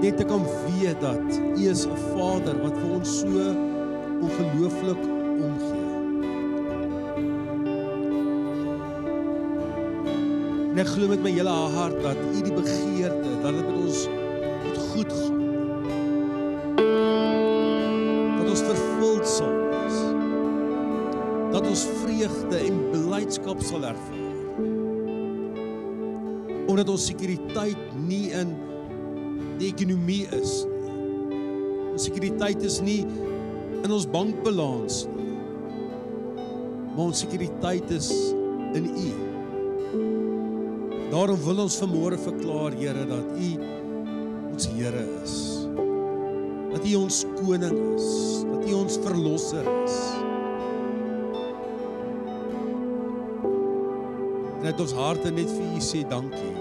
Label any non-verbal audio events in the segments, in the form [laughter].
net te kan weet dat U is 'n Vader wat vir ons so ongelooflik omgee. En ek glo met my hele hart dat U die begeerte dat dit met ons met goed gaan. Dat ons vervuld sal wees. Dat ons vreugde en blydskap sal ervaar. Omdat ons sekuriteit nie in die ekonomie is nie. Ons sekuriteit is nie in ons bankbalans nie. Maar ons sekuriteit is in U. Daarom wil ons vanmôre verklaar Here dat U ons Here is. Dat U ons koning is, dat U ons verlosser is. En dat ons harte net vir U sê dankie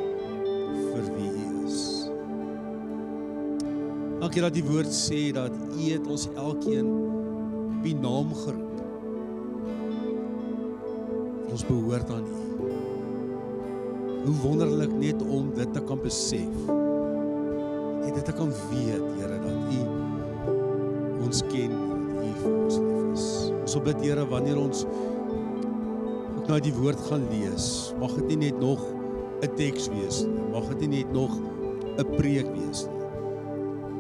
Dankie dat die woord sê dat U het ons elkeen op U naam geroep. Ons behoort aan U. Hoe wonderlik net om dit te kan besef. Net dit te kan weet, Here, dat U ons ken, dat U vir ons lief is. Ons wil bid, Here, wanneer ons ook na die woord gaan lees, mag dit nie net nog 'n teks wees nie. Mag dit nie net nog 'n preek wees nie.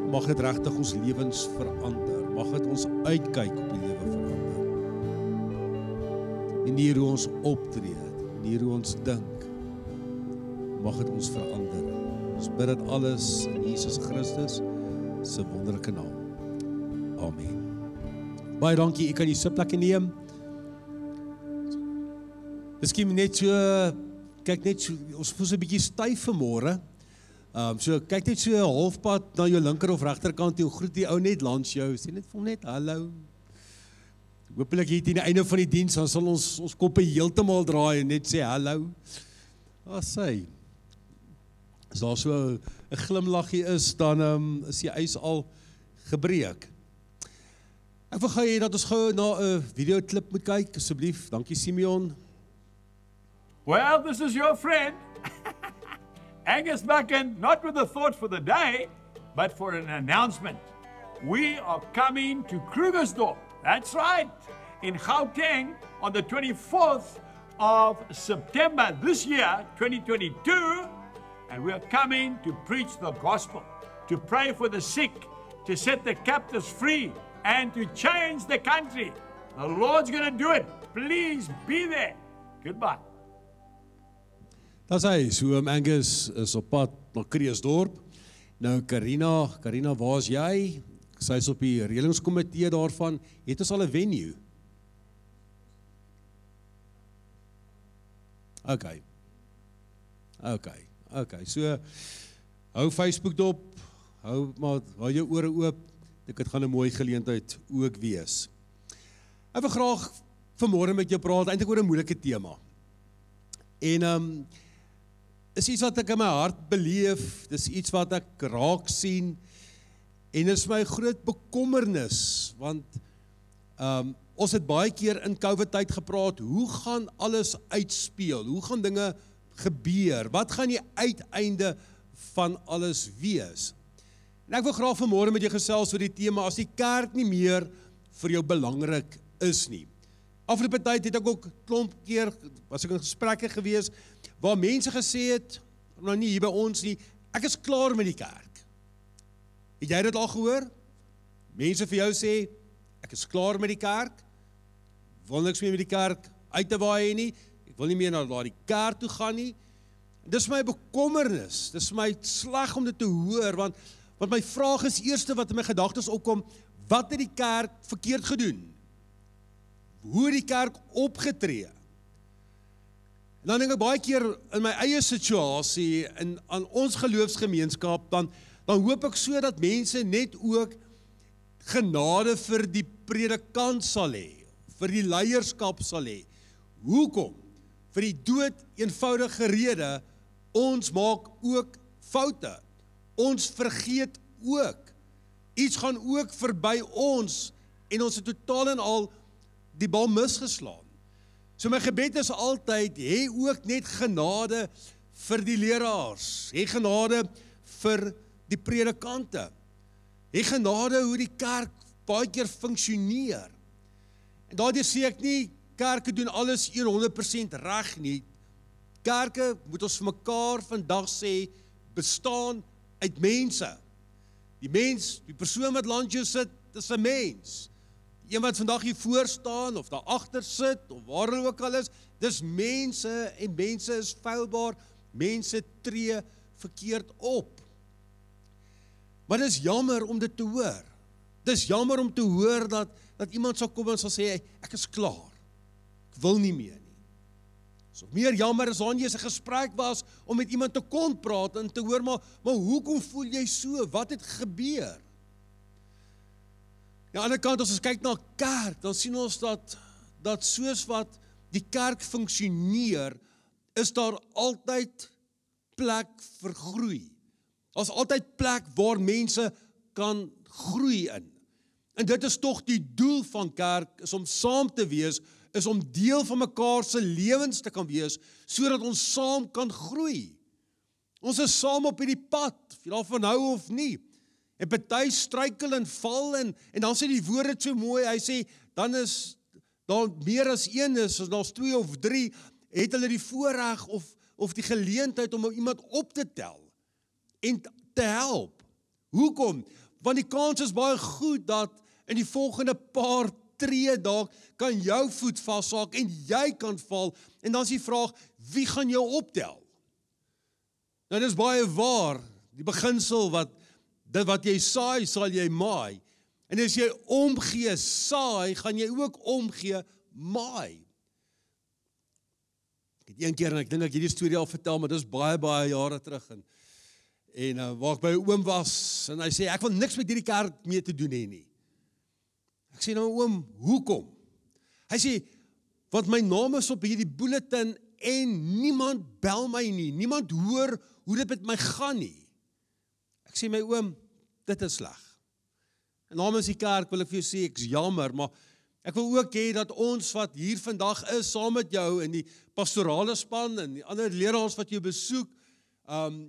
Mag dit regtig ons lewens verander. Mag dit ons uitkyk op die lewe verander. En hier hoe ons optree, en hier hoe ons dink mag dit ons verander. Ons bid dit alles in Jesus Christus se wonderlike naam. Amen. Baie dankie. Ek kan die sitplekke neem. Miskien net so kyk net so ons voel so 'n bietjie styf vanmôre. Ehm um, so kyk net so halfpad na jou linker of regterkant toe groet die ou net langs jou. Sê net vir hom net hallo. Hoopelik hier teen die einde van die diens dan sal ons ons koppe heeltemal draai en net sê hallo. Ah sê. As daar so 'n glimlaggie is dan ehm um, is die ys al gebreek. Ek wil gou hê dat ons gou na 'n videoklip moet kyk asseblief. Dankie Simeon. Well, this is your friend, [laughs] Angus Buchan, not with a thought for the day, but for an announcement. We are coming to Krugersdorp. That's right, in Gauteng on the 24th of September this year, 2022. And we are coming to preach the gospel, to pray for the sick, to set the captives free, and to change the country. The Lord's going to do it. Please be there. Goodbye. Daar's hy, so oom Angus is op pad na Kreeusdorp. Nou Karina, Karina, waar's jy? Sy's op die reëlingskomitee daarvan. Het ons al 'n venue? OK. OK. OK. So hou Facebook dop. Hou maar hou jou ore oop. Dit gaan 'n mooi geleentheid ook wees. Ek wil graag vanmôre met jou praat eintlik oor 'n moeilike tema. En ehm um, is iets wat ek in my hart beleef, dis iets wat ek raak sien en dit is my groot bekommernis want ehm um, ons het baie keer in COVID tyd gepraat, hoe gaan alles uitspeel? Hoe gaan dinge gebeur? Wat gaan die uiteinde van alles wees? En ek wil graag vanmôre met jou gesels oor die tema as die kerk nie meer vir jou belangrik is nie. Afgelope tyd het ek ook klomp keer was ek in gesprekke gewees waar mense gesê het, nou nie hier by ons nie, ek is klaar met die kerk. Het jy dit al gehoor? Mense vir jou sê ek is klaar met die kerk. Wil niks meer met die kerk uit te waai nie. Ek wil nie meer na daardie kerk toe gaan nie. Dis my bekommernis. Dis my sleg om dit te hoor want want my vraag is eerste wat in my gedagtes opkom, wat het die kerk verkeerd gedoen? Hoe het die kerk opgetree? En dan dink ek baie keer in my eie situasie in aan ons geloofsgemeenskap dan dan hoop ek so dat mense net ook genade vir die predikant sal hê, vir die leierskap sal hê. Hoekom? Vir die dood eenvoudige rede ons maak ook foute. Ons vergeet ook. Iets gaan ook verby ons en ons het totaal en al die bal misgeslaan. So my gebed is altyd hê ook net genade vir die leraars. Hê genade vir die predikante. Hê genade hoe die kerk baie keer funksioneer. En daardie sê ek nie kerke doen alles 100% reg nie. Kerke moet ons vir mekaar vandag sê bestaan uit mense. Die mens, die persoon wat langs jou sit, is 'n mens. Een wat vandag hier voor staan of daar agter sit of waar hulle ook al is, dis mense en mense is feilbaar. Mense tree verkeerd op. Maar dis jammer om dit te hoor. Dis jammer om te hoor dat dat iemand sal kom en sal sê ek is klaar. Ek wil nie meer nie. So meer jammer is wanneer jy 'n gesprek was om met iemand te kon praat en te hoor maar maar hoekom voel jy so? Wat het gebeur? Aan die ander kant as ons kyk na kerk, dan sien ons dat dat soos wat die kerk funksioneer, is daar altyd plek vir groei. Daar's altyd plek waar mense kan groei in. En dit is tog die doel van kerk is om saam te wees, is om deel van mekaar se lewens te kan wees sodat ons saam kan groei. Ons is saam op hierdie pad, of jy daarvan hou of nie. En party struikel en val en en dan sê die woorde so mooi, hy sê dan is daar meer as een is, as daar's 2 of 3, het hulle die voorreg of of die geleentheid om iemand op te tel en te help. Hoekom? Want die kans is baie goed dat in die volgende paar tree dalk kan jou voet vassaak en jy kan val en dan is die vraag wie gaan jou optel? Nou dis baie waar, die beginsel wat dit wat jy saai sal jy maai. En as jy omgee saai, gaan jy ook omgee maai. Ek het een keer en ek dink ek hierdie storie al vertel, maar dis baie baie jare terug en en uh, waar ek by oom was en hy sê ek wil niks met hierdie kerk mee te doen hê nie. Ek sê nou oom, hoekom? Hy sê want my naam is op hierdie bulletin en niemand bel my nie. Niemand hoor hoe dit met my gaan nie. Ek sê my oom, dit is sleg. En namens die kerk wil ek vir jou sê ek's jammer, maar ek wil ook hê dat ons wat hier vandag is saam met jou in die pastorale span en die ander leraars wat jou besoek, um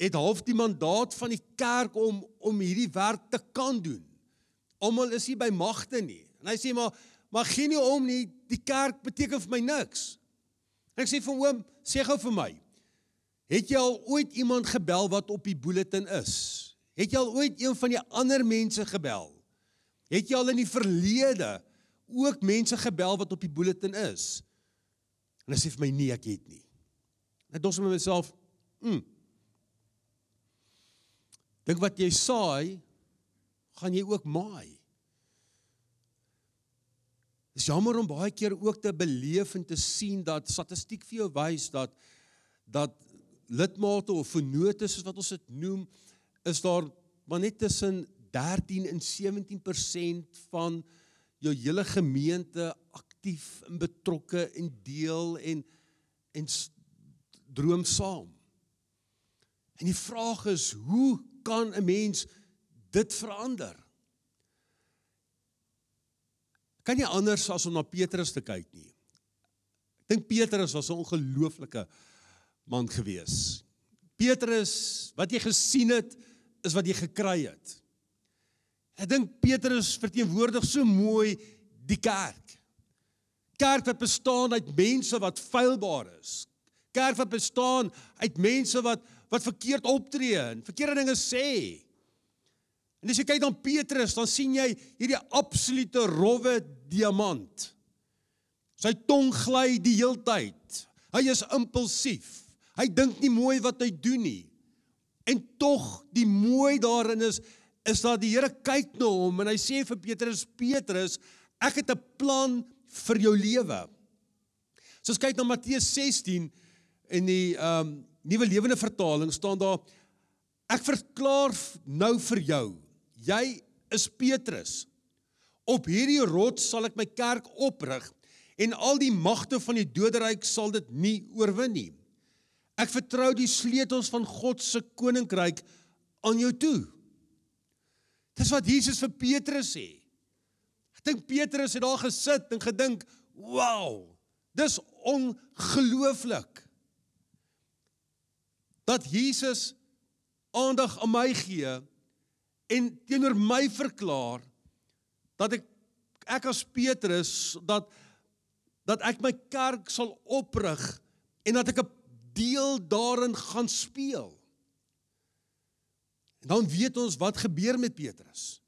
het half die mandaat van die kerk om om hierdie werk te kan doen. Almal is nie by magte nie. En hy sê maar maar gee nie om nie, die kerk beteken vir my niks. En ek sê vir oom, sê gou vir my. Het jy al ooit iemand gebel wat op die bulletin is? Het jy al ooit een van die ander mense gebel? Het jy al in die verlede ook mense gebel wat op die bulletin is? En hy sê vir my nee, ek het nie. Net dors met myself, hm. Dink wat jy saai, gaan jy ook maai. Dis jammer om baie keer ook te beleef en te sien dat statistiek vir jou wys dat dat lidmate of vennotes soos wat ons dit noem is daar maar net tussen 13 en 17% van jou hele gemeente aktief en betrokke en deel en en droom saam. En die vraag is hoe kan 'n mens dit verander? Kan jy anders as om na Petrus te kyk nie? Ek dink Petrus was 'n ongelooflike man gewees. Petrus, wat jy gesien het, is wat jy gekry het. Ek dink Petrus verteenwoordig so mooi die kerk. Kerk wat bestaan uit mense wat feilbaar is. Kerk wat bestaan uit mense wat wat verkeerd optree en verkeerde dinge sê. En as jy kyk dan Petrus, dan sien jy hierdie absolute rowwe diamant. Sy tong gly die heeltyd. Hy is impulsief. Hy dink nie mooi wat hy doen nie. En tog die mooi daarin is is dat die Here kyk na hom en hy sê vir Petrus Petrus, ek het 'n plan vir jou lewe. So as kyk na Matteus 16 in die ehm um, nuwe lewende vertaling staan daar ek verklaar nou vir jou, jy is Petrus. Op hierdie rots sal ek my kerk oprig en al die magte van die doderyk sal dit nie oorwin nie. Ek vertrou die sleutels van God se koninkryk aan jou toe. Dis wat Jesus vir Petrus sê. Ek dink Petrus het daar gesit en gedink, "Wow, dis ongelooflik." Dat Jesus aandag aan my gee en teenoor my verklaar dat ek ek as Petrus dat dat ek my kerk sal oprig en dat ek 'n deel daarin gaan speel. En dan weet ons wat gebeur met Petrus.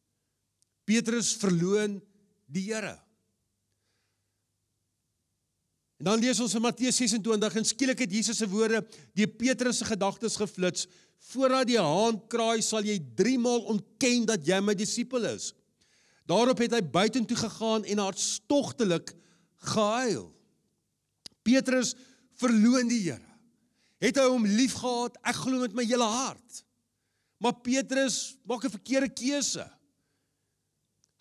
Petrus verloon die Here. En dan lees ons in Matteus 26 en skielik het Jesus se woorde die Petrus se gedagtes geflits. Voordat die haan kraai, sal jy 3 maal ontken dat jy my disipel is. Daarop het hy buitentoe gegaan en hartstogtelik gehuil. Petrus verloon die Here. Het hy hom liefgehad? Ek glo met my hele hart. Maar Petrus maak 'n verkeerde keuse.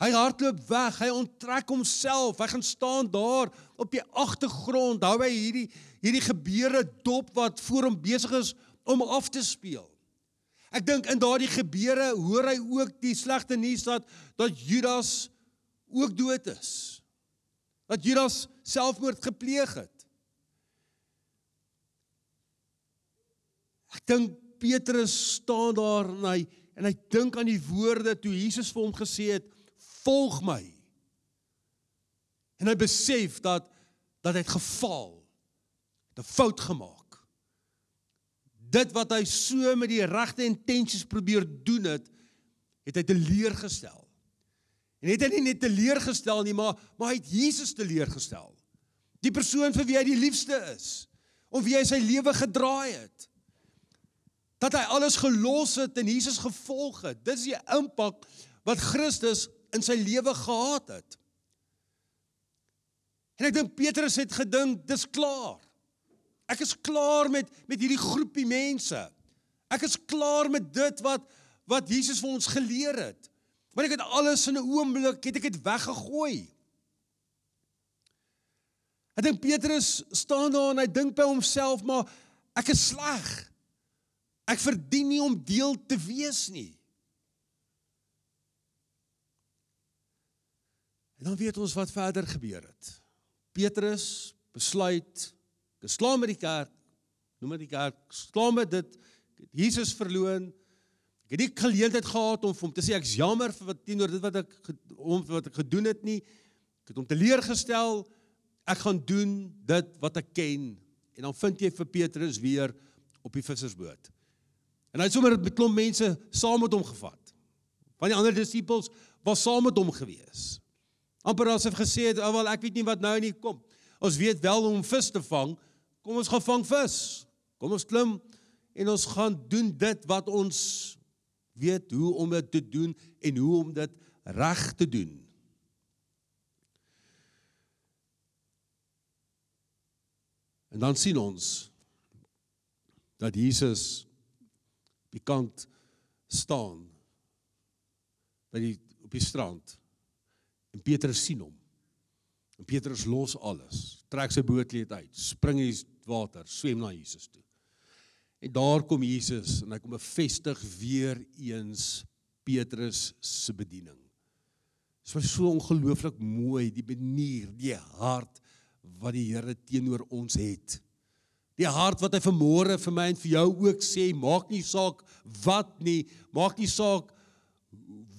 Hy hardloop weg, hy onttrek homself. Hy gaan staan daar op die agtergrond. Hou hy hierdie hierdie gebeure dop wat voor hom besig is om af te speel. Ek dink in daardie gebeure hoor hy ook die slegte nuus dat dat Judas ook dood is. Dat Judas selfmoord gepleeg het. Ek dink Petrus staan daar en hy en hy dink aan die woorde toe Jesus vir hom gesê het volg my. En hy besef dat dat hy het gefaal. Het 'n fout gemaak. Dit wat hy so met die regte intensies probeer doen het, het hy teleurgestel. En het hy nie net teleurgestel nie, maar maar hy het Jesus teleurgestel. Die persoon vir wie hy die liefste is, of wie hy sy lewe gedraai het. Dat hy alles gelos het en Jesus gevolg het. Dis die impak wat Christus in sy lewe gehad het. En ek dink Petrus het gedink dis klaar. Ek is klaar met met hierdie groepie mense. Ek is klaar met dit wat wat Jesus vir ons geleer het. Want ek het alles in 'n oomblik het ek dit weggegooi. Ek dink Petrus staan daar en hy dink by homself maar ek is sleg. Ek verdien nie om deel te wees nie. En dan weet ons wat verder gebeur het. Petrus besluit geslaam met die kerk, noem dit die kerk, geslaam met dit Jesus verloon. Ek het nie geleentheid gehad om hom te sê ek's jammer vir wat teenoor dit wat ek om wat ek gedoen het nie. Ek het hom teleurgestel. Ek gaan doen dit wat ek ken. En dan vind jy vir Petrus weer op die vissersboot. En hy het sommer 'n klomp mense saam met hom gevat. Van die ander disippels was saam met hom gewees amper asof gesê het, "Ag wel, ek weet nie wat nou nie kom. Ons weet wel om vis te vang. Kom ons gaan vang vis. Kom ons klim en ons gaan doen dit wat ons weet hoe om dit te doen en hoe om dit reg te doen." En dan sien ons dat Jesus by kant staan by die op die strand En Petrus sien hom. En Petrus los alles, trek sy bootkleed uit, spring in die water, swem na Jesus toe. En daar kom Jesus en hy kom bevestig weer eens Petrus se bediening. Dit was so ongelooflik mooi die manier, die hart wat die Here teenoor ons het. Die hart wat hy vanmôre vir my en vir jou ook sê, maak nie saak wat nie, maak nie saak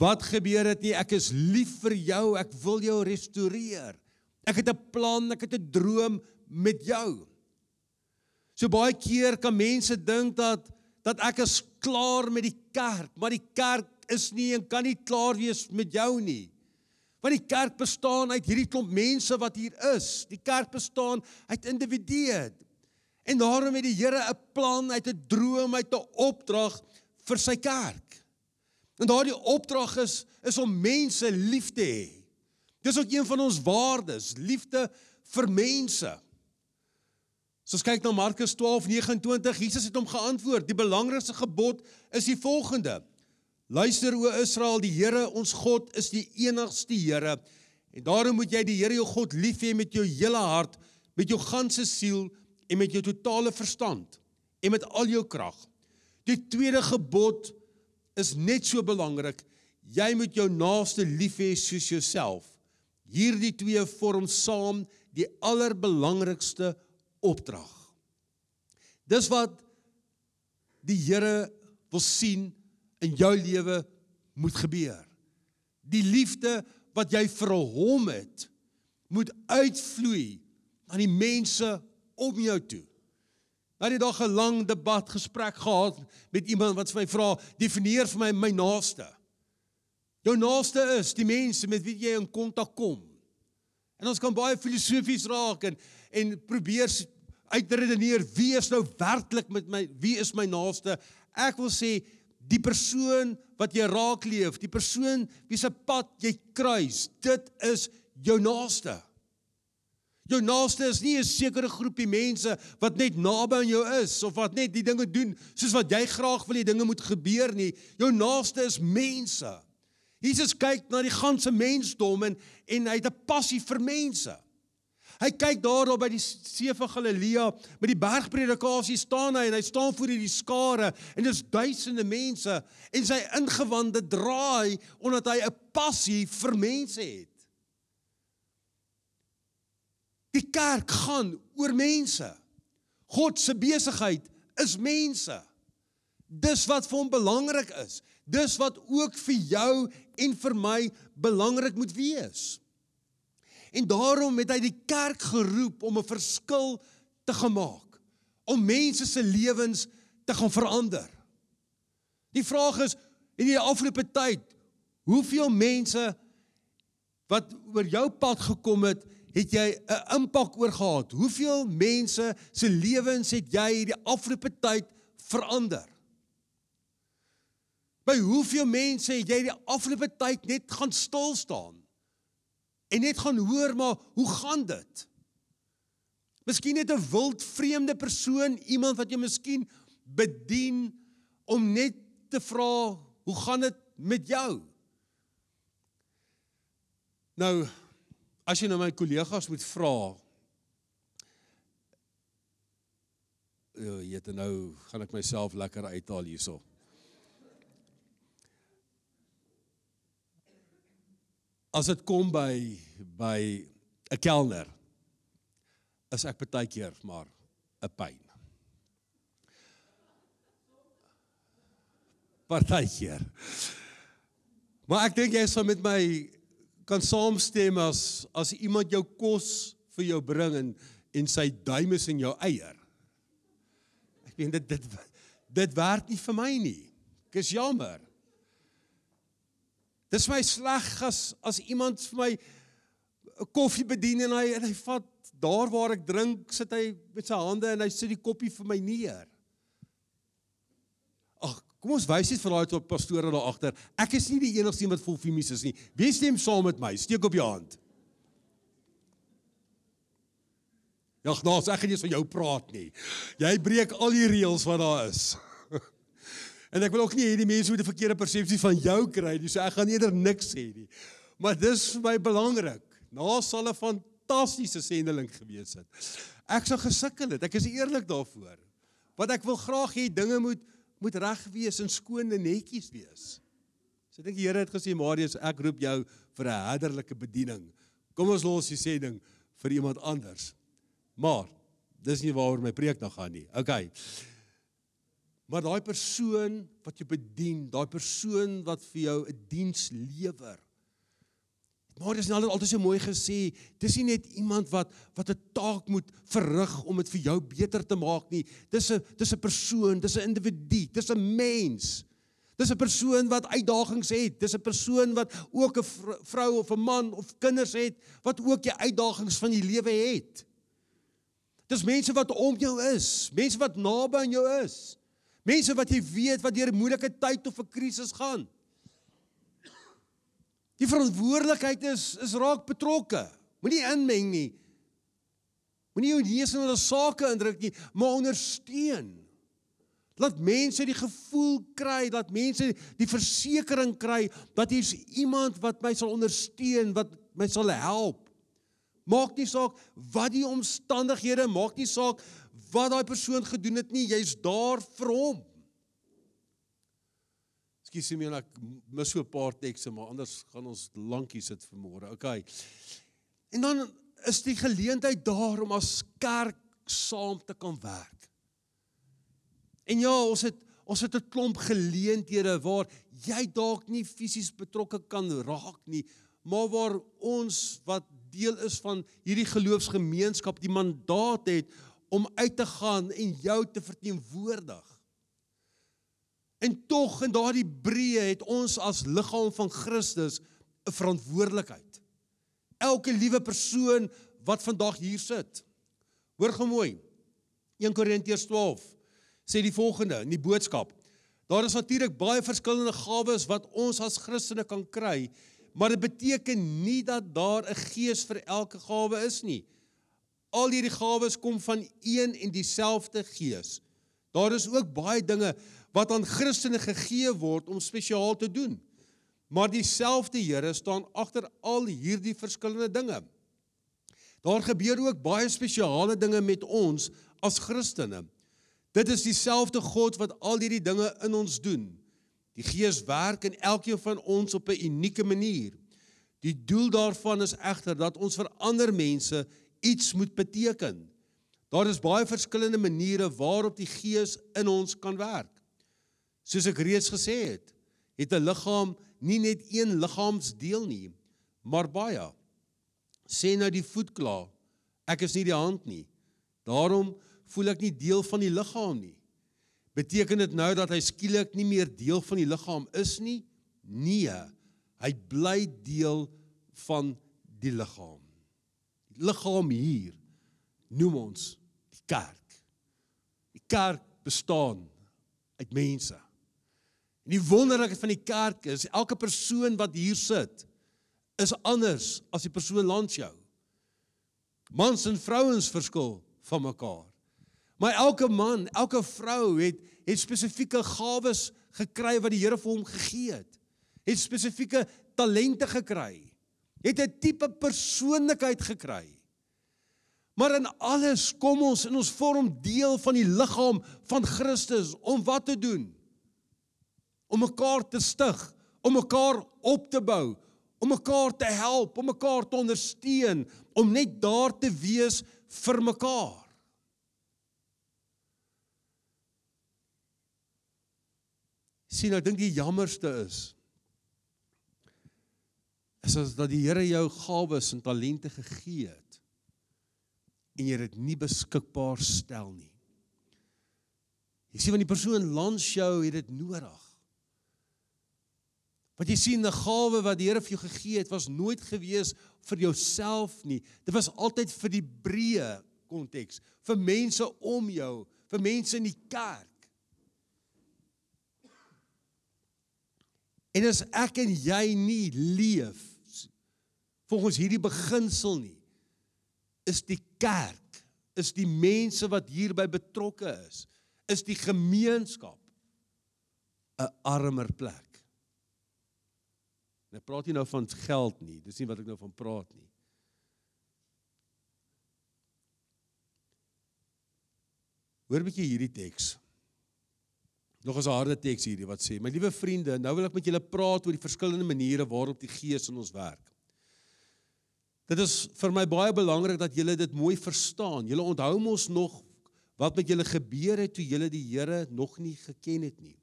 Wat gebeur het nie? Ek is lief vir jou. Ek wil jou restoreer. Ek het 'n plan, ek het 'n droom met jou. So baie keer kan mense dink dat dat ek is klaar met die kerk, maar die kerk is nie en kan nie klaar wees met jou nie. Want die kerk bestaan uit hierdie klomp mense wat hier is. Die kerk bestaan uit individue. En daarom het die Here 'n plan, hy het 'n droom, hy het 'n opdrag vir sy kerk. En daardie opdrag is is om mense lief te hê. Dis ook een van ons waardes, liefde vir mense. So as kyk na Markus 12:29, Jesus het hom geantwoord: "Die belangrikste gebod is die volgende: Luister o Israel, die Here ons God is die enigste Here. En daarom moet jy die Here jou God lief hê met jou hele hart, met jou ganse siel en met jou totale verstand en met al jou krag. Die tweede gebod is net so belangrik. Jy moet jou naaste lief hê soos jouself. Hierdie twee vorm saam die allerbelangrikste opdrag. Dis wat die Here wil sien in jou lewe moet gebeur. Die liefde wat jy vir hom het, moet uitvloei aan die mense om jou toe. Nou het dag 'n lang debat gesprek gehad met iemand wat vir my vra, "Definieer vir my my naaste." Jou naaste is die mense met wie jy in kontak kom. En ons kan baie filosofies raak en en probeer uitredeneer wie is nou werklik met my wie is my naaste? Ek wil sê die persoon wat jy raak leef, die persoon wie se pad jy kruis, dit is jou naaste. Jou naaste is nie 'n sekere groepie mense wat net naby aan jou is of wat net die dinge doen soos wat jy graag wil hê dinge moet gebeur nie. Jou naaste is mense. Jesus kyk na die ganse mensdom en en hy het 'n passie vir mense. Hy kyk daarop by die see van Galilea met die bergpredikasie staan hy en hy staan voor hierdie skare en dis duisende mense en sy ingewande draai omdat hy 'n passie vir mense het. Die kerk gaan oor mense. God se besigheid is mense. Dis wat vir hom belangrik is. Dis wat ook vir jou en vir my belangrik moet wees. En daarom het hy die kerk geroep om 'n verskil te gemaak, om mense se lewens te gaan verander. Die vraag is in die afgelope tyd, hoeveel mense wat oor jou pad gekom het, het jy 'n impak oor gehad? Hoeveel mense se lewens het jy hierdie afgelope tyd verander? By hoeveel mense het jy die afgelope tyd net gaan stil staan? En net gaan hoor maar hoe gaan dit? Miskien net 'n wild vreemde persoon, iemand wat jy miskien bedien om net te vra, hoe gaan dit met jou? Nou as jy nou my kollegas moet vra Ja, jy het nou gaan ek myself lekker uithaal hierso. As dit kom by by 'n kelner is ek baie keer maar 'n pyn. Partykeer. Maar ek dink jy sal met my kan saamstem as as iemand jou kos vir jou bring en en sy duim is in jou eier. Ek weet dit dit dit werk nie vir my nie. Ek is jammer. Dis my sleg as as iemand vir my 'n koffie bedien en hy en hy vat daar waar ek drink, sit hy met sy hande en hy sit die koppie vir my neer. Kom ons wys net vir daai tot pastore daar agter. Ek is nie die enigste een wat vol femies is nie. Wie stem saam met my? Steek op jou hand. Ja, nou, ek gaan nie van jou praat nie. Jy breek al die reëls wat daar is. [laughs] en ek wil ook nie hê die mense moet 'n verkeerde persepsie van jou kry nie. So ek gaan eerder niks sê nie. Maar dis vir my belangrik. Na sal 'n fantastiese sendeling gewees het. Ek sou gesukkel het. Ek is eerlik daarvoor. Want ek wil graag hê dinge moet moet reg wees en skoon en netjies wees. So ek dink die Here het gesê Marius, ek roep jou vir 'n herderlike bediening. Kom ons los die sê ding vir iemand anders. Maar dis nie waaroor my preek nou gaan nie. Okay. Maar daai persoon wat jou bedien, daai persoon wat vir jou 'n diens lewer. Maar dis nou altyd so mooi gesê, dis nie net iemand wat wat 'n taak moet verrig om dit vir jou beter te maak nie. Dis 'n dis 'n persoon, dis 'n individu, dis 'n mens. Dis 'n persoon wat uitdagings het. Dis 'n persoon wat ook 'n vrou of 'n man of kinders het wat ook die uitdagings van die lewe het. Dis mense wat om jou is, mense wat naby aan jou is. Mense wat jy weet wat deur 'n moeilike tyd of 'n krisis gaan. Die verantwoordelikheid is is raak betrokke. Moenie inmeng nie. Moenie jou neus in hulle sake indruk nie, maar ondersteun. Laat mense die gevoel kry dat mense die versekering kry dat hier's iemand wat my sal ondersteun, wat my sal help. Maak nie saak wat die omstandighede, maak nie saak wat daai persoon gedoen het nie, jy's daar vir hom. Ekskuus my, ek mis so 'n paar tekste, maar anders gaan ons lankie sit vir môre. Okay. En dan is die geleentheid daar om as kerk saam te kan werk. En ja, ons het Ons het 'n klomp geleenthede waar jy dalk nie fisies betrokke kan raak nie, maar waar ons wat deel is van hierdie geloofsgemeenskap die mandaat het om uit te gaan en jou te verteenwoordig. En tog in daardie breë het ons as liggaam van Christus 'n verantwoordelikheid. Elke liewe persoon wat vandag hier sit. Hoor gou mooi. 1 Korintiërs 12 sê die volgende in die boodskap. Daar is natuurlik baie verskillende gawes wat ons as Christene kan kry, maar dit beteken nie dat daar 'n gees vir elke gawe is nie. Al hierdie gawes kom van een en dieselfde gees. Daar is ook baie dinge wat aan Christene gegee word om spesiaal te doen. Maar dieselfde Here staan agter al hierdie verskillende dinge. Daar gebeur ook baie spesiale dinge met ons as Christene. Dit is dieselfde God wat al hierdie dinge in ons doen. Die Gees werk in elkeen van ons op 'n unieke manier. Die doel daarvan is egter dat ons vir ander mense iets moet beteken. Daar is baie verskillende maniere waarop die Gees in ons kan werk. Soos ek reeds gesê het, het 'n liggaam nie net een liggaamsdeel nie, maar baie. Sê nou die voet klaar, ek is nie die hand nie. Daarom voel ek nie deel van die liggaam nie. Beteken dit nou dat hy skielik nie meer deel van die liggaam is nie? Nee, hy bly deel van die liggaam. Die liggaam hier noem ons die kerk. Die kerk bestaan uit mense. En die wonderlikheid van die kerk is elke persoon wat hier sit is anders as die persoon langs jou. Mans en vrouens verskil van mekaar. Maar elke man, elke vrou het het spesifieke gawes gekry wat die Here vir hom gegee het. Het spesifieke talente gekry. Het 'n tipe persoonlikheid gekry. Maar in alles kom ons in ons vorm deel van die liggaam van Christus om wat te doen? Om mekaar te stig, om mekaar op te bou, om mekaar te help, om mekaar te ondersteun, om net daar te wees vir mekaar. Sien, ek dink die jammerste is is as dat die Here jou gawes en talente gegee het en jy dit nie beskikbaar stel nie. Jy sien want die persoon langs jou het dit nodig. Wat jy sien, 'n gawe wat die Here vir jou gegee het, was nooit gewees vir jouself nie. Dit was altyd vir die breë konteks, vir mense om jou, vir mense in die kerk. En as ek en jy nie leef volgens hierdie beginsel nie, is die kerk, is die mense wat hierby betrokke is, is die gemeenskap 'n armer plek. En ek praat nie nou van geld nie. Dis nie wat ek nou van praat nie. Hoor 'n bietjie hierdie teks. Nog 'n harde teks hierdie wat sê: "My liewe vriende, nou wil ek met julle praat oor die verskillende maniere waarop die Gees in ons werk." Dit is vir my baie belangrik dat julle dit mooi verstaan. Julle onthou mos nog wat met julle gebeur het toe julle die Here nog nie geken het nie.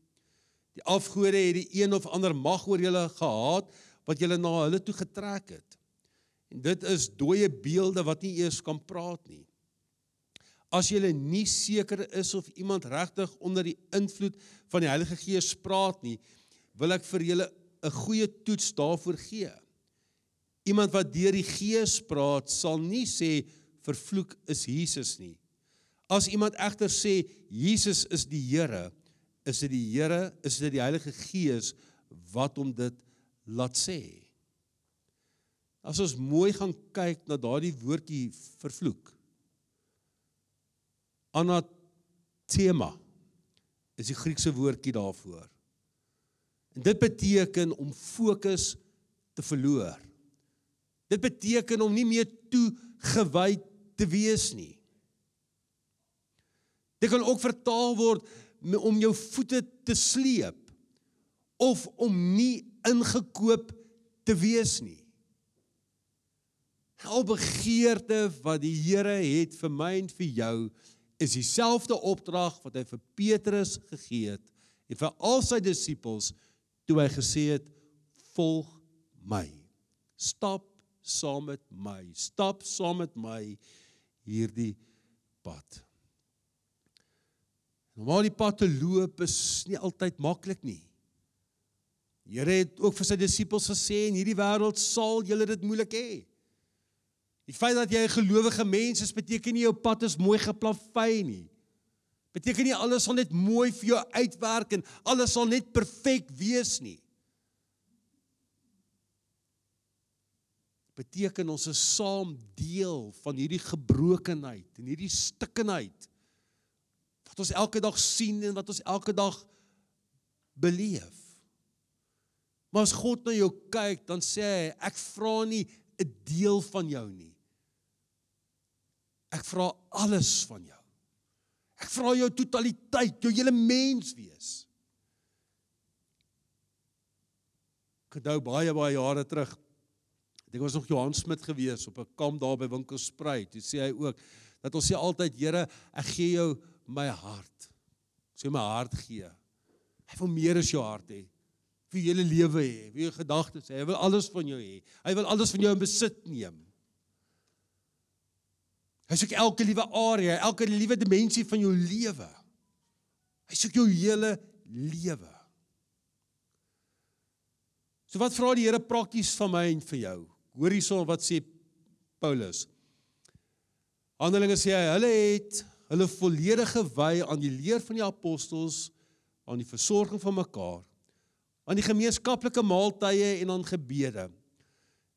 Die afgode het die een of ander mag oor julle gehad wat julle na hulle toe getrek het. En dit is dooie beelde wat nie eers kan praat nie. As jy nie seker is of iemand regtig onder die invloed van die Heilige Gees praat nie, wil ek vir julle 'n goeie toets daarvoor gee. Iemand wat deur die Gees praat, sal nie sê vervloek is Jesus nie. As iemand egter sê Jesus is die Here, is dit die Here, is dit die Heilige Gees wat hom dit laat sê. As ons mooi gaan kyk na daardie woordjie vervloek. Anathema is die Griekse woordjie daarvoor. En dit beteken om fokus te verloor. Dit beteken om nie meer toegewy te wees nie. Dit kan ook vertaal word om jou voete te sleep of om nie ingekoop te wees nie. Al begeerte wat die Here het vir my en vir jou is dieselfde opdrag wat hy vir Petrus gegee het en vir al sy disippels toe hy gesê het volg my. Stap saam met my. Stap saam met my hierdie pad. Normaal die pad te loop is nie altyd maklik nie. Die Here het ook vir sy disippels gesê in hierdie wêreld sal julle dit moeilik hê. Die feit dat jy 'n gelowige mens is beteken nie jou pad is mooi geplavei nie. Beteken nie alles sal net mooi vir jou uitwerk en alles sal net perfek wees nie. Beteken ons is saam deel van hierdie gebrokenheid en hierdie stikkenheid wat ons elke dag sien en wat ons elke dag beleef. Maar as God na jou kyk, dan sê hy, ek vra nie 'n deel van jou nie. Ek vra alles van jou. Ek vra jou totaliteit, jou hele mens wees. Ek onthou baie baie jare terug. Ek was nog Johan Smit gewees op 'n kamp daar by Winkelspruit. Hy sê hy ook dat ons sê altyd Here, ek gee jou my hart. Sê my hart gee. Hy wil meer as jou hart hê. Vir jou hele lewe hê, vir jou gedagtes hê. Hy wil alles van jou hê. Hy wil alles van jou in besit neem. Hy soek elke liewe area, elke liewe dimensie van jou lewe. Hy soek jou hele lewe. So wat vra die Here prakties van my en vir jou? Hoor hierson wat sê Paulus. Handelinge sê hy, hulle het hulle volledige wy aan die leer van die apostels, aan die versorging van mekaar, aan die gemeenskaplike maaltye en aan gebede.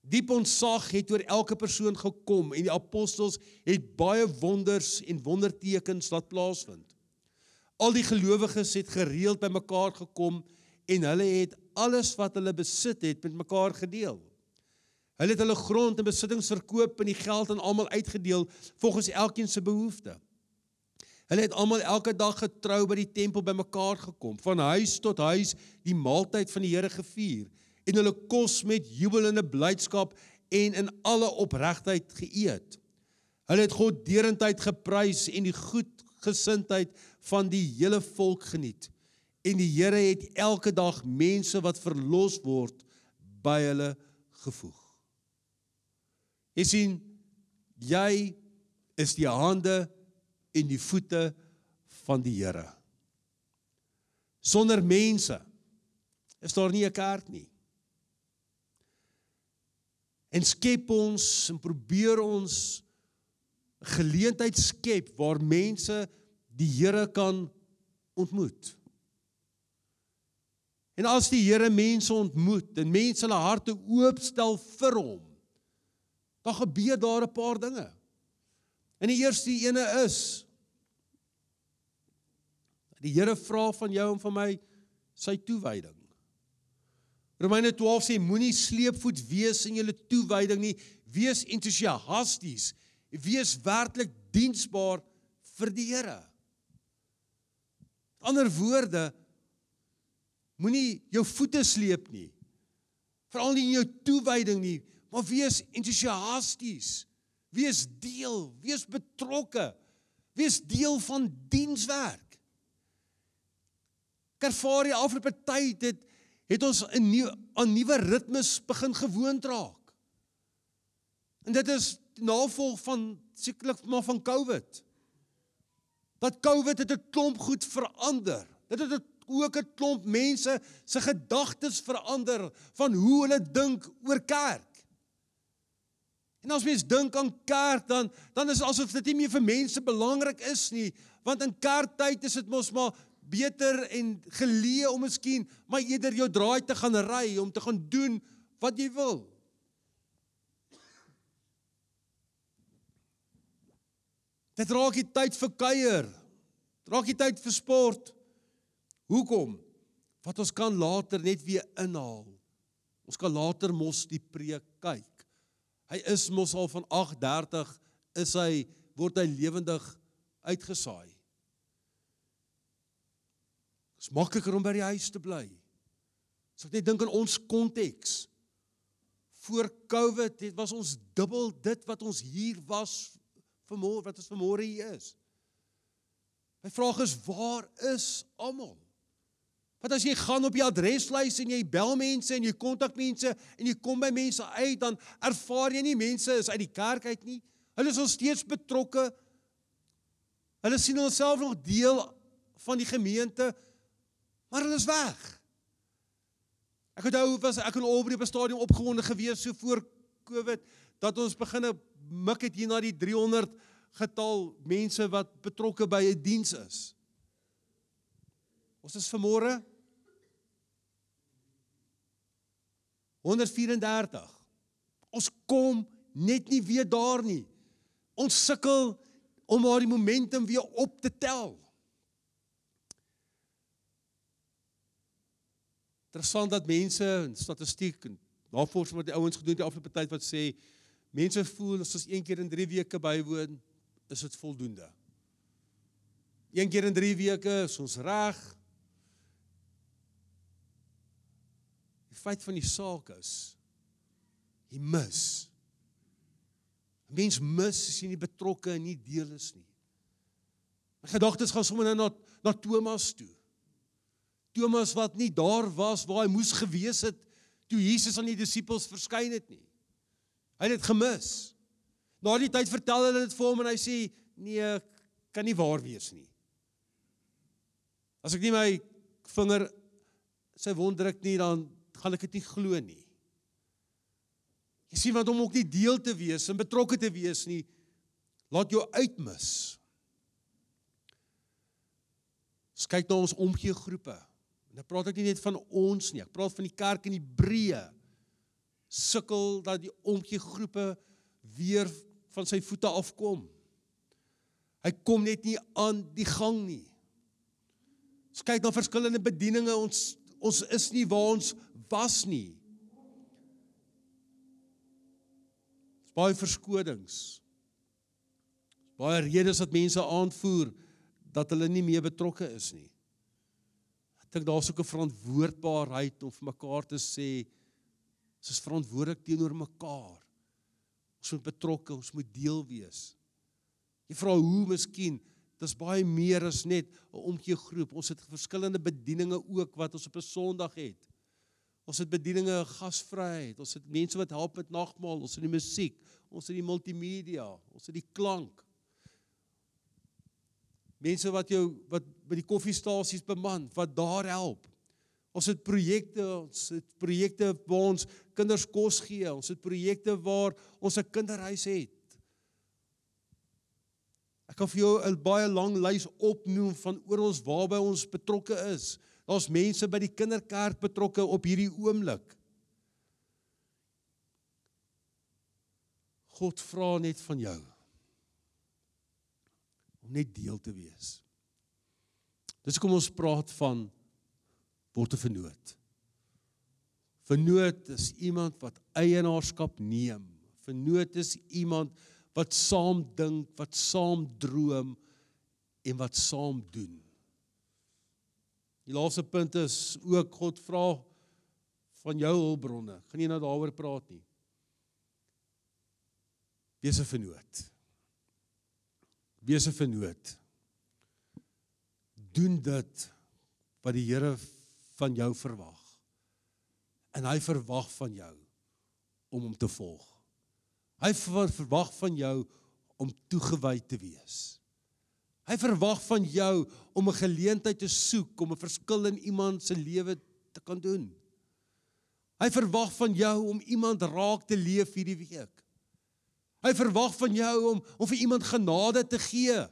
Diep ontsag het oor elke persoon gekom en die apostels het baie wonders en wondertekens laat plaasvind. Al die gelowiges het gereeld bymekaar gekom en hulle het alles wat hulle besit het met mekaar gedeel. Hulle het hulle grond en besittings verkoop en die geld aan almal uitgedeel volgens elkeen se behoefte. Hulle het almal elke dag getrou by die tempel bymekaar gekom, van huis tot huis die maaltyd van die Here gevier en hulle kos met jubelende blydskap en in alle opregtheid geëet. Hulle het God derendtyd geprys en die goedgesindheid van die hele volk geniet. En die Here het elke dag mense wat verlos word by hulle gevoeg. Jy sien jy is die hande en die voete van die Here. Sonder mense is daar nie 'n kerk nie en skep ons en probeer ons geleentheid skep waar mense die Here kan ontmoet. En as die Here mense ontmoet en mense hulle harte oopstel vir hom, dan gebeur daar 'n paar dinge. En die eerste ene is die Here vra van jou en van my sy toewyding. Romeine 12 sê moenie sleepvoet wees in julle toewyding nie, wees entoesiasties, wees werklik diensbaar vir die Here. Ander woorde moenie jou voete sleep nie. Veral nie in jou toewyding nie, maar wees entoesiasties. Wees deel, wees betrokke. Wees deel van dienswerk. Kervarie afloop tyd het het ons 'n nuwe aan nuwe ritmes begin gewoond raak. En dit is navolg van sekerlik maar van COVID. Dat COVID het 'n klomp goed verander. Dit het ook 'n klomp mense se gedagtes verander van hoe hulle dink oor kerk. En as mens dink aan kerk dan dan is asof dit nie meer vir mense belangrik is nie, want in kerktyd is dit mos maar beter en geleë om miskien maar eerder jou draai te gaan ry om te gaan doen wat jy wil. Dit raak die tyd vir kuier. Raak die tyd vir sport. Hoekom? Wat ons kan later net weer inhaal. Ons kan later mos die preek kyk. Hy is mos al van 8:30 is hy word hy lewendig uitgesaai. Dit is makliker om by die huis te bly. As ek net dink aan ons konteks. Voor Covid het was ons dubbel dit wat ons hier was vanmôre wat ons vanmôre hier is. My vraag is waar is almal? Want as jy gaan op die adreslys en jy bel mense en jy kontak mense en jy kom by mense uit, dan ervaar jy nie mense is uit die kerk uit nie. Hulle is nog steeds betrokke. Hulle sien hulself nog deel van die gemeente, maar hulle is weg. Ek onthou was ek in Albury op 'n stadion opgewonde gewees so voor Covid dat ons begine mik het hier na die 300 getal mense wat betrokke by 'n diens is. Ons is vanmôre 134. Ons kom net nie weer daar nie. Ons sukkel om maar die momentum weer op te tel. Interessant dat mense in statistiek en navorsing wat die ouens gedoen het die afgelope tyd wat sê mense voel as ons een keer in 3 weke bywoon, is dit voldoende. Een keer in 3 weke is ons reg. Die feit van die saak is jy mis. 'n Mens mis as jy nie betrokke en nie deel is nie. My gedagtes gaan sommer nou na na Thomas toe. Thomas wat nie daar was waar hy moes gewees het toe Jesus aan die disippels verskyn het nie. Hy het dit gemis. Na die tyd vertel hulle dit vir hom en hy sê nee, kan nie waar wees nie. As ek nie my vinger sy wond druk nie dan gaan ek dit nie glo nie. Jy sien wat om ook nie deel te wees en betrokke te wees nie laat jou uitmis. Kyk na ons omgee groepe. En dan praat ek nie net van ons nie, ek praat van die kerk in Hebreë. Sukkel dat die omgee groepe weer van sy voete afkom. Hy kom net nie aan die gang nie. Ons kyk na verskillende bedieninge, ons ons is nie waar ons was nie. Dis baie verskodings. Baie redes wat mense aanvoer dat hulle nie meer betrokke is nie dink daar's ook 'n verantwoordbaarheid om vir mekaar te sê ons is verantwoordelik teenoor mekaar. Ons moet betrokke, ons moet deel wees. Jy vra hoe miskien, dis baie meer as net 'n omgee groep. Ons het verskillende bedieninge ook wat ons op 'n Sondag het. Ons het bedieninge gasvryheid, ons het mense wat help met nagmaal, ons het die musiek, ons het die multimedia, ons het die klank. Mense wat jou wat by die koffiestasies beman, wat daar help. Ons het projekte, ons het projekte waar ons kinders kos gee, ons het projekte waar ons 'n kinderhuis het. Ek kan vir jou 'n baie lang lys opnoem van oral waarby ons betrokke is. Daar's mense by die kinderkerk betrokke op hierdie oomblik. God vra net van jou om net deel te wees. Dis kom ons praat van word 'n vernoot. Vernoot is iemand wat eienaarskap neem. Vernoot is iemand wat saam dink, wat saam droom en wat saam doen. Die laaste punt is ook God vra van jou hulpbronne. Gaan nie nou daaroor praat nie. Wees 'n vernoot. Wees 'n vernoot. Doen dit wat die Here van jou verwag. En hy verwag van jou om hom te volg. Hy verwag van jou om toegewy te wees. Hy verwag van jou om 'n geleentheid te soek om 'n verskil in iemand se lewe te kan doen. Hy verwag van jou om iemand raak te leef hierdie week. Hy verwag van jou om om vir iemand genade te gee.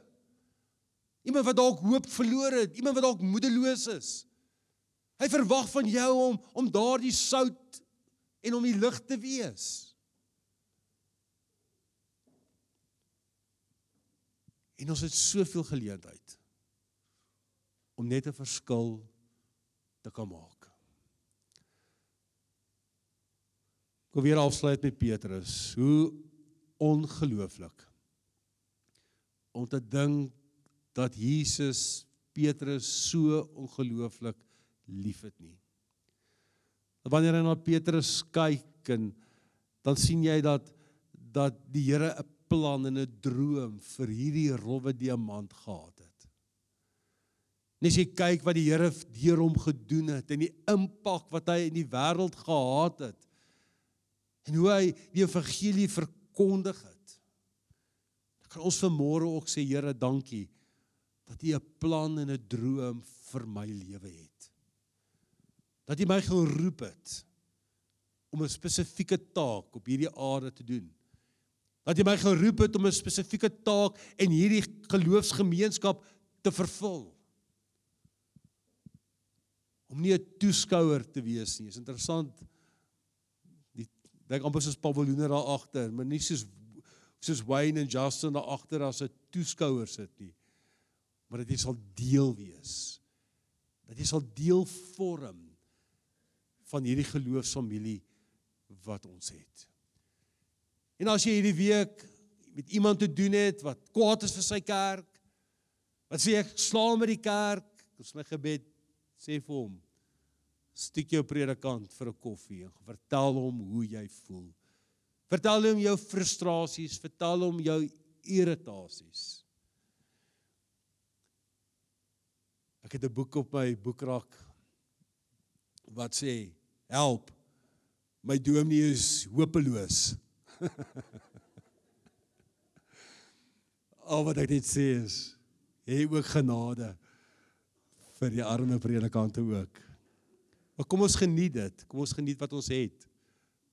Iemand wat dalk hoop verloor het, iemand wat dalk moedeloos is. Hy verwag van jou om om daardie sout en om die lig te wees. En ons het soveel geleentheid om net 'n verskil te kan maak. Kom weer afsluit met Petrus. Hoe ongelooflik om te dink dat Jesus Petrus so ongelooflik liefhet nie. Wanneer jy na Petrus kyk en dan sien jy dat dat die Here 'n plan en 'n droom vir hierdie rowwe diamant gehad het. Net as jy kyk wat die Here deur hom gedoen het en die impak wat hy in die wêreld gehad het en hoe hy die evangelie verkondig het. Kan ons vanmôre ook sê Here, dankie dat U 'n plan en 'n droom vir my lewe het. Dat U my geroep het om 'n spesifieke taak op hierdie aarde te doen. Dat jy my geroep het om 'n spesifieke taak en hierdie geloofsgemeenskap te vervul. Om nie 'n toeskouer te wees nie. Is interessant. Die dink amper soos paviljoene daar agter, maar nie soos soos Wayne en Justin daar agter as 'n toeskouer sit nie. Maar dat jy sal deel wees. Dat jy sal deel vorm van hierdie geloofsfamilie wat ons het. En as jy hierdie week met iemand te doen het wat kwaad is vir sy kerk, wat sê ek slaam met die kerk, dis my gebed, sê vir hom, stiek jou predikant vir 'n koffie en vertel hom hoe jy voel. Vertel hom jou frustrasies, vertel hom jou irritasies. Ek het 'n boek op my boekrak wat sê help my dominee is hopeloos. [laughs] Al wat ek net sê is hê ook genade vir die arme predikante ook. Maar kom ons geniet dit. Kom ons geniet wat ons het.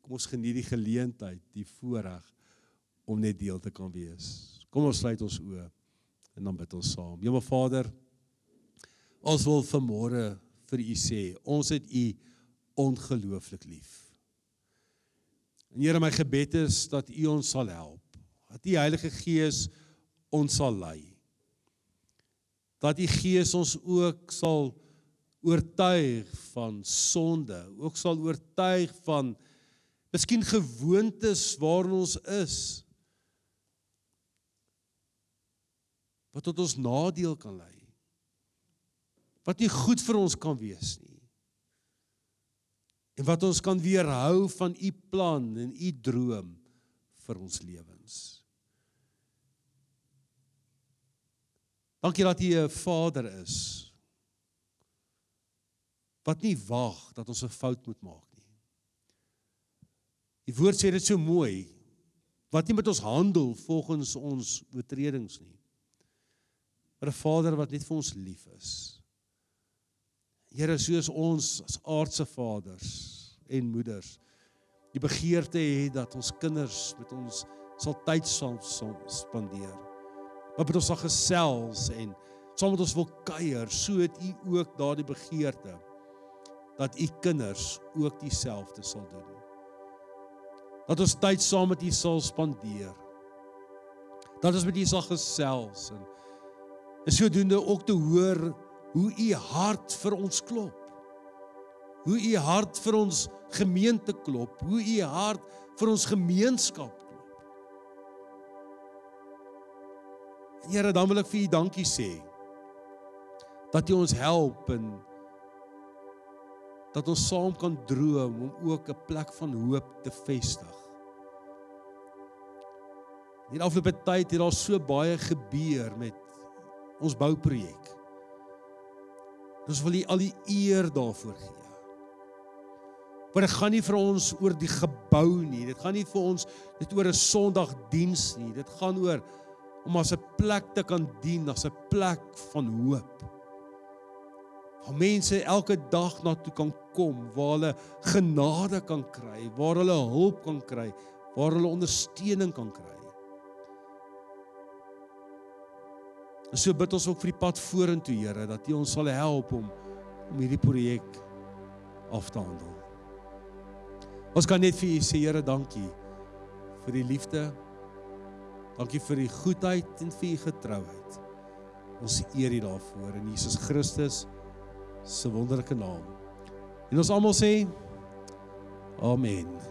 Kom ons geniet die geleentheid, die voorreg om net deel te kan wees. Kom ons sluit ons oë en dan bid ons saam. Hemel Vader, ons wil vanmôre vir u sê, ons het u ongelooflik lief. En Here my gebed is dat U ons sal help. Dat U Heilige Gees ons sal lei. Dat U Gees ons ook sal oortuig van sonde, ook sal oortuig van miskien gewoontes waarin ons is. Wat tot ons nadeel kan lei. Wat nie goed vir ons kan wees nie en wat ons kan weerhou van u plan en u droom vir ons lewens. Dankie dat u 'n Vader is wat nie wag dat ons 'n fout moet maak nie. Die woord sê dit so mooi wat nie met ons handel volgens ons oortredings nie. Maar 'n Vader wat net vir ons lief is. Here soos ons as aardse vaders en moeders die begeerte het dat ons kinders met ons sal tyd sal spandeer. Wat met ons sal gesels en saam met ons wil kuier, so het u ook daardie begeerte dat u kinders ook dieselfde sal doen. Dat ons tyd saam met u sal spandeer. Dat ons met u sal gesels en en sodoende ook te hoor hoe u hart vir ons klop. Hoe u hart vir ons gemeente klop, hoe u hart vir ons gemeenskap klop. Here, dan wil ek vir u dankie sê dat u ons help en dat ons saam kan droom om ook 'n plek van hoop te vestig. In die afgelope tyd het daar so baie gebeur met ons bouprojek. Ons wil U al die eer daarvoor gee. Maar dit gaan nie vir ons oor die gebou nie. Dit gaan nie vir ons dit oor 'n Sondagdiens nie. Dit gaan oor om as 'n plek te kan dien, as 'n plek van hoop. Waar mense elke dag na toe kan kom, waar hulle genade kan kry, waar hulle hulp kan kry, waar hulle ondersteuning kan kry. En so bid ons ook vir die pad vorentoe, Here, dat U ons sal help om om hierdie projek af te handel. Ons kan net vir U sê, Here, dankie vir die liefde. Dankie vir die goedheid en vir U getrouheid. Ons eer U daarvoor in Jesus Christus se wonderlike naam. En ons almal sê Amen.